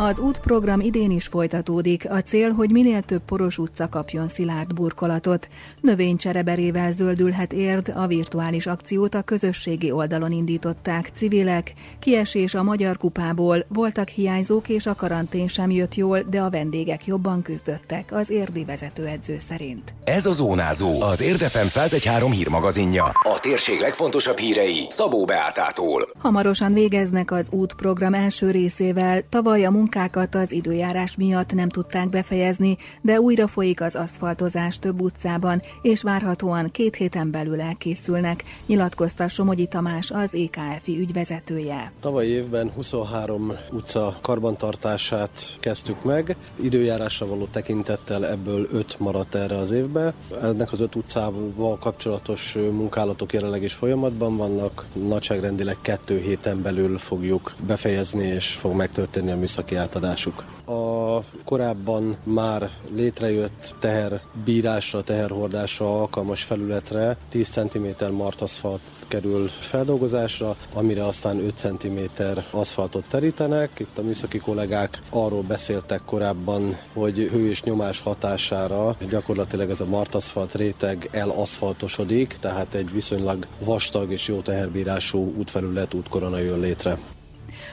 Az útprogram idén is folytatódik. A cél, hogy minél több poros utca kapjon szilárd burkolatot. Növénycsereberével zöldülhet érd, a virtuális akciót a közösségi oldalon indították civilek. Kiesés a Magyar Kupából, voltak hiányzók és a karantén sem jött jól, de a vendégek jobban küzdöttek, az érdi vezetőedző szerint. Ez a Zónázó, az Érdefem 1013 hírmagazinja. A térség legfontosabb hírei Szabó Beátától. Hamarosan végeznek az útprogram első részével. Tavaly a munkákat az időjárás miatt nem tudták befejezni, de újra folyik az aszfaltozás több utcában, és várhatóan két héten belül elkészülnek, nyilatkozta Somogyi Tamás, az EKF-i ügyvezetője. Tavaly évben 23 utca karbantartását kezdtük meg, időjárásra való tekintettel ebből 5 maradt erre az évbe. Ennek az 5 utcával kapcsolatos munkálatok jelenleg is folyamatban vannak, nagyságrendileg kettő héten belül fogjuk befejezni, és fog megtörténni a műszaki átadásuk. A korábban már létrejött teherbírásra, teherhordásra alkalmas felületre 10 cm martaszfalt kerül feldolgozásra, amire aztán 5 cm aszfaltot terítenek. Itt a műszaki kollégák arról beszéltek korábban, hogy hő és nyomás hatására gyakorlatilag ez a martaszfalt réteg elaszfaltosodik, tehát egy viszonylag vastag és jó teherbírású útfelület, útkorona jön létre.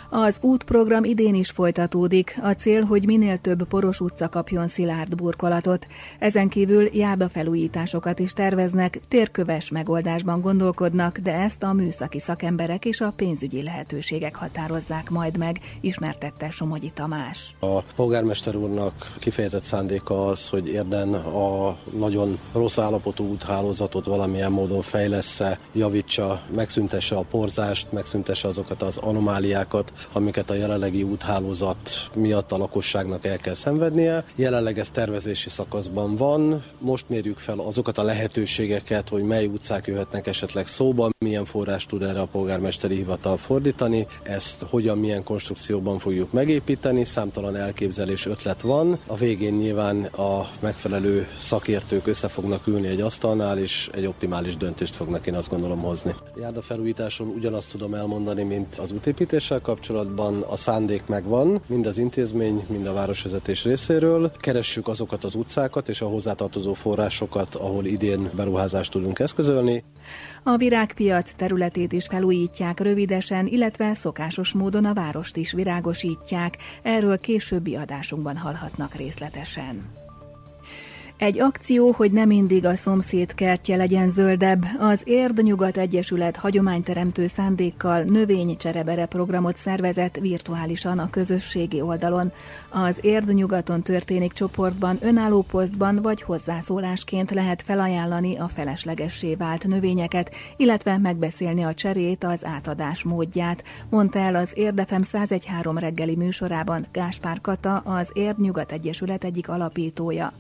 Az útprogram idén is folytatódik. A cél, hogy minél több poros utca kapjon szilárd burkolatot. Ezen kívül járdafelújításokat is terveznek, térköves megoldásban gondolkodnak, de ezt a műszaki szakemberek és a pénzügyi lehetőségek határozzák majd meg, ismertette Somogyi Tamás. A polgármester úrnak kifejezett szándéka az, hogy érden a nagyon rossz állapotú úthálózatot valamilyen módon fejlesz-e, javítsa, megszüntesse a porzást, megszüntesse azokat az anomáliákat, amiket a jelenlegi úthálózat miatt a lakosságnak el kell szenvednie. Jelenleg ez tervezési szakaszban van. Most mérjük fel azokat a lehetőségeket, hogy mely utcák jöhetnek esetleg szóba, milyen forrás tud erre a polgármesteri hivatal fordítani, ezt hogyan, milyen konstrukcióban fogjuk megépíteni, számtalan elképzelés ötlet van. A végén nyilván a megfelelő szakértők össze fognak ülni egy asztalnál, és egy optimális döntést fognak én azt gondolom hozni. Járda felújításon ugyanazt tudom elmondani, mint az útépítéssel kapcsolatban a szándék megvan, mind az intézmény, mind a városvezetés részéről. Keressük azokat az utcákat és a hozzátartozó forrásokat, ahol idén beruházást tudunk eszközölni. A virágpiac területét is felújítják rövidesen, illetve szokásos módon a várost is virágosítják. Erről későbbi adásunkban hallhatnak részletesen. Egy akció, hogy nem mindig a szomszéd kertje legyen zöldebb, az Érd Nyugat Egyesület hagyományteremtő szándékkal növénycserebere programot szervezett virtuálisan a közösségi oldalon. Az Érd Nyugaton történik csoportban, önálló posztban vagy hozzászólásként lehet felajánlani a feleslegessé vált növényeket, illetve megbeszélni a cserét, az átadás módját, mondta el az Érdefem 1013 reggeli műsorában Gáspár Kata, az Érd Nyugat Egyesület egyik alapítója.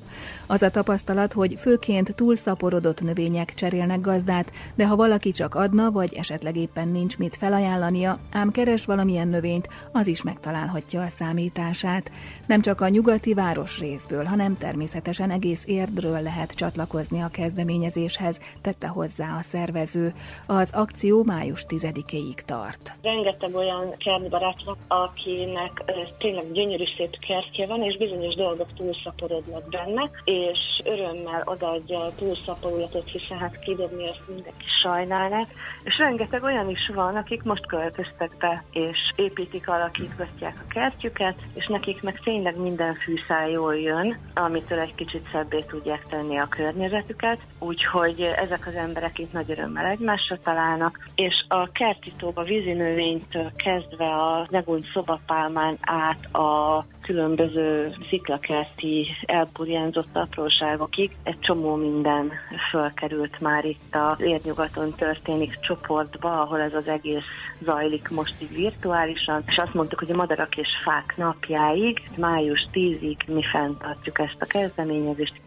Az a tapasztalat, hogy főként túlszaporodott növények cserélnek gazdát, de ha valaki csak adna, vagy esetleg éppen nincs mit felajánlania, ám keres valamilyen növényt, az is megtalálhatja a számítását. Nem csak a nyugati város részből, hanem természetesen egész érdről lehet csatlakozni a kezdeményezéshez, tette hozzá a szervező. Az akció május 10-éig tart. Rengeteg olyan kertbarát van, akinek tényleg gyönyörű szép kertje van, és bizonyos dolgok túlszaporodnak benne, és és örömmel odaadja a túlszaporulatot, hiszen hát kidobni ezt mindenki sajnálná. És rengeteg olyan is van, akik most költöztek be, és építik, alakítgatják a kertjüket, és nekik meg tényleg minden fűszál jól jön, amitől egy kicsit szebbé tudják tenni a környezetüket. Úgyhogy ezek az emberek itt nagy örömmel egymásra találnak, és a kertitóba vízinövénytől kezdve a neguny szobapálmán át a különböző sziklakerti elburjánzott apróságokig egy csomó minden fölkerült már itt a érnyugaton történik csoportba, ahol ez az egész zajlik most így virtuálisan, és azt mondtuk, hogy a madarak és fák napjáig, május 10-ig mi fenntartjuk ezt a kezdeményezést.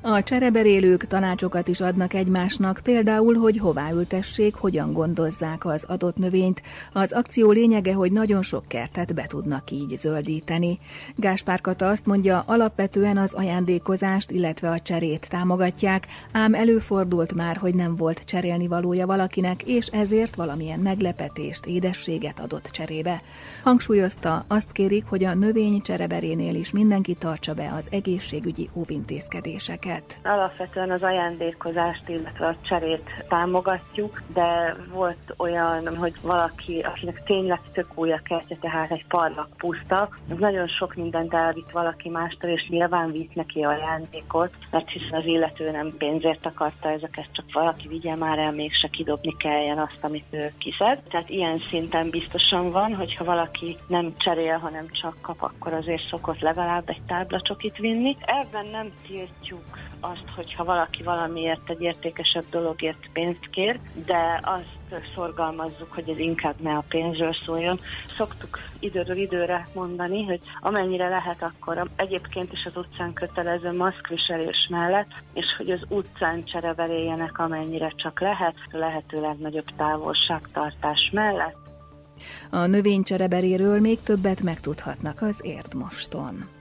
A csereberélők tanácsokat is adnak egymásnak, például, hogy hová ültessék, hogyan gondozzák az adott növényt. Az akció lényege, hogy nagyon sok kertet be tudnak így zöldíteni. Gáspár Kata azt mondja, alapvetően az ajándékozást, illetve a cserét támogatják, ám előfordult már, hogy nem volt cserélni valója valakinek, és ezért valamilyen meglepetést, édességet adott cserébe. Hangsúlyozta, azt kérik, hogy a növény csereberénél is mindenki tartsa be az egészségügyi óvintézkedéseket. Alapvetően az ajándékozást, illetve a cserét támogatjuk, de volt olyan, hogy valaki, akinek tényleg tök új a kertje, tehát egy parlak puszta, az nagyon sok mindent elvitt valaki mástól, és nyilván vitt neki ajándékot, mert hiszen az illető nem pénzért akarta ezeket, csak valaki vigye már el, mégse kidobni kelljen azt, amit ő kiszed. Tehát ilyen szinten biztosan van, hogyha valaki nem cserél, hanem csak kap, akkor azért szokott legalább egy táblacsokit vinni. Ebben nem tiltjuk azt, hogyha valaki valamiért egy értékesebb dologért pénzt kér, de azt szorgalmazzuk, hogy ez inkább ne a pénzről szóljon. Szoktuk időről időre mondani, hogy amennyire lehet akkor egyébként is az utcán kötelező maszkviselés mellett, és hogy az utcán csereveréljenek amennyire csak lehet, lehetőleg nagyobb távolságtartás mellett. A növénycsereberéről még többet megtudhatnak az Érdmoston.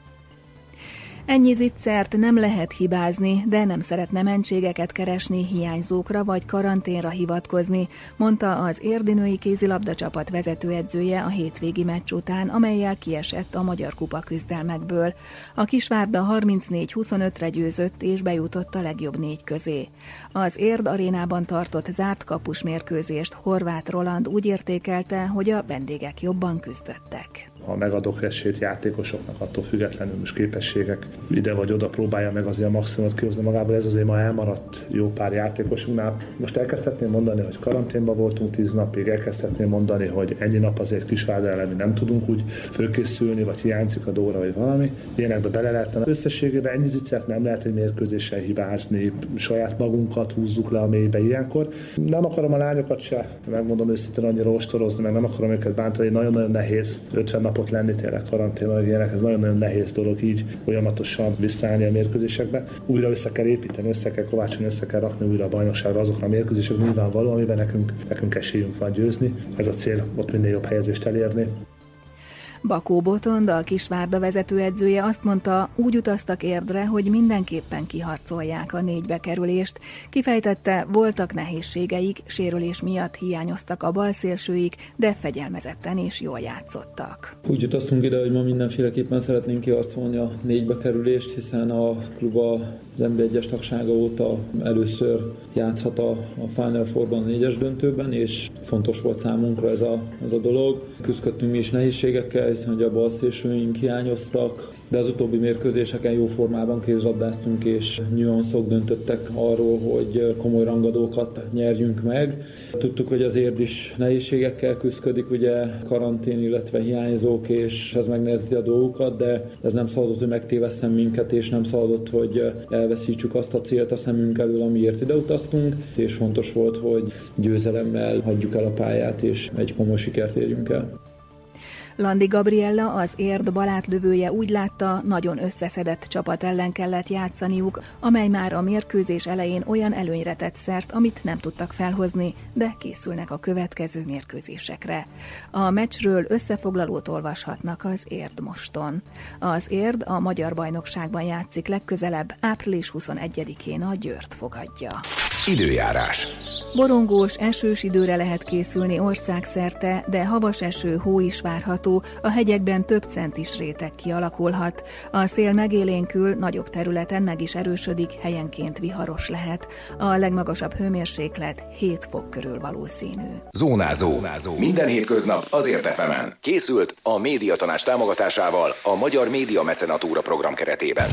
Ennyi zicsert nem lehet hibázni, de nem szeretne mentségeket keresni, hiányzókra vagy karanténra hivatkozni, mondta az érdinői kézilabda csapat vezetőedzője a hétvégi meccs után, amelyel kiesett a Magyar Kupa küzdelmekből. A Kisvárda 34-25-re győzött és bejutott a legjobb négy közé. Az Érd arénában tartott zárt kapus mérkőzést Horváth Roland úgy értékelte, hogy a vendégek jobban küzdöttek ha megadok esélyt játékosoknak, attól függetlenül most képességek ide vagy oda próbálja meg azért a maximumot kihozni magából. Ez azért ma elmaradt jó pár játékosunknál. Most elkezdhetném mondani, hogy karanténban voltunk tíz napig, elkezdhetném mondani, hogy ennyi nap azért Kisvárda ellen nem tudunk úgy fölkészülni, vagy hiányzik a dóra, vagy valami. Ilyenekbe bele lehetne. Összességében ennyi zicert nem lehet egy mérkőzéssel hibázni, saját magunkat húzzuk le a mélybe ilyenkor. Nem akarom a lányokat se, megmondom őszintén annyira ostorozni, meg nem akarom őket bántani, nagyon-nagyon nehéz 50 nap napot lenni tényleg karanténban, ilyenek, ez nagyon-nagyon nehéz dolog így folyamatosan visszaállni a mérkőzésekbe. Újra össze kell építeni, össze kell kovácsolni, össze kell rakni újra a bajnokságra azokra a mérkőzések nyilvánvaló, amiben nekünk, nekünk esélyünk van győzni. Ez a cél, ott minél jobb helyezést elérni. Bakó Botond, a Kisvárda vezetőedzője azt mondta, úgy utaztak érdre, hogy mindenképpen kiharcolják a négybe kerülést. Kifejtette, voltak nehézségeik, sérülés miatt hiányoztak a balszélsőik, de fegyelmezetten és jól játszottak. Úgy utaztunk ide, hogy ma mindenféleképpen szeretnénk kiharcolni a négybe kerülést, hiszen a klub az NB1-es tagsága óta először játszhat a, a Final Four-ban a négyes döntőben, és fontos volt számunkra ez a, ez a dolog. Küzdöttünk mi is nehézségekkel, hiszen a balszélsőink hiányoztak, de az utóbbi mérkőzéseken jó formában kézlabdáztunk, és nyuanszok döntöttek arról, hogy komoly rangadókat nyerjünk meg. Tudtuk, hogy az érd is nehézségekkel küzdik, ugye karantén, illetve hiányzók, és ez megnehezíti a dolgokat, de ez nem szabadott, hogy megtévesszem minket, és nem szabadott, hogy elveszítsük azt a célt a szemünk elől, amiért ide és fontos volt, hogy győzelemmel hagyjuk el a pályát, és egy komoly sikert érjünk el. Landi Gabriella, az érd balátlövője úgy látta, nagyon összeszedett csapat ellen kellett játszaniuk, amely már a mérkőzés elején olyan előnyre tett szert, amit nem tudtak felhozni, de készülnek a következő mérkőzésekre. A meccsről összefoglalót olvashatnak az Érd moston. Az Érd a Magyar Bajnokságban játszik legközelebb, április 21-én a Győrt fogadja. Időjárás. Borongós, esős időre lehet készülni országszerte, de havas eső, hó is várható, a hegyekben több centis réteg kialakulhat. A szél megélénkül, nagyobb területen meg is erősödik, helyenként viharos lehet. A legmagasabb hőmérséklet 7 fok körül valószínű. Zónázó. Zónázó. Minden hétköznap azért efemen. Készült a médiatanás támogatásával a Magyar Média Mecenatúra program keretében.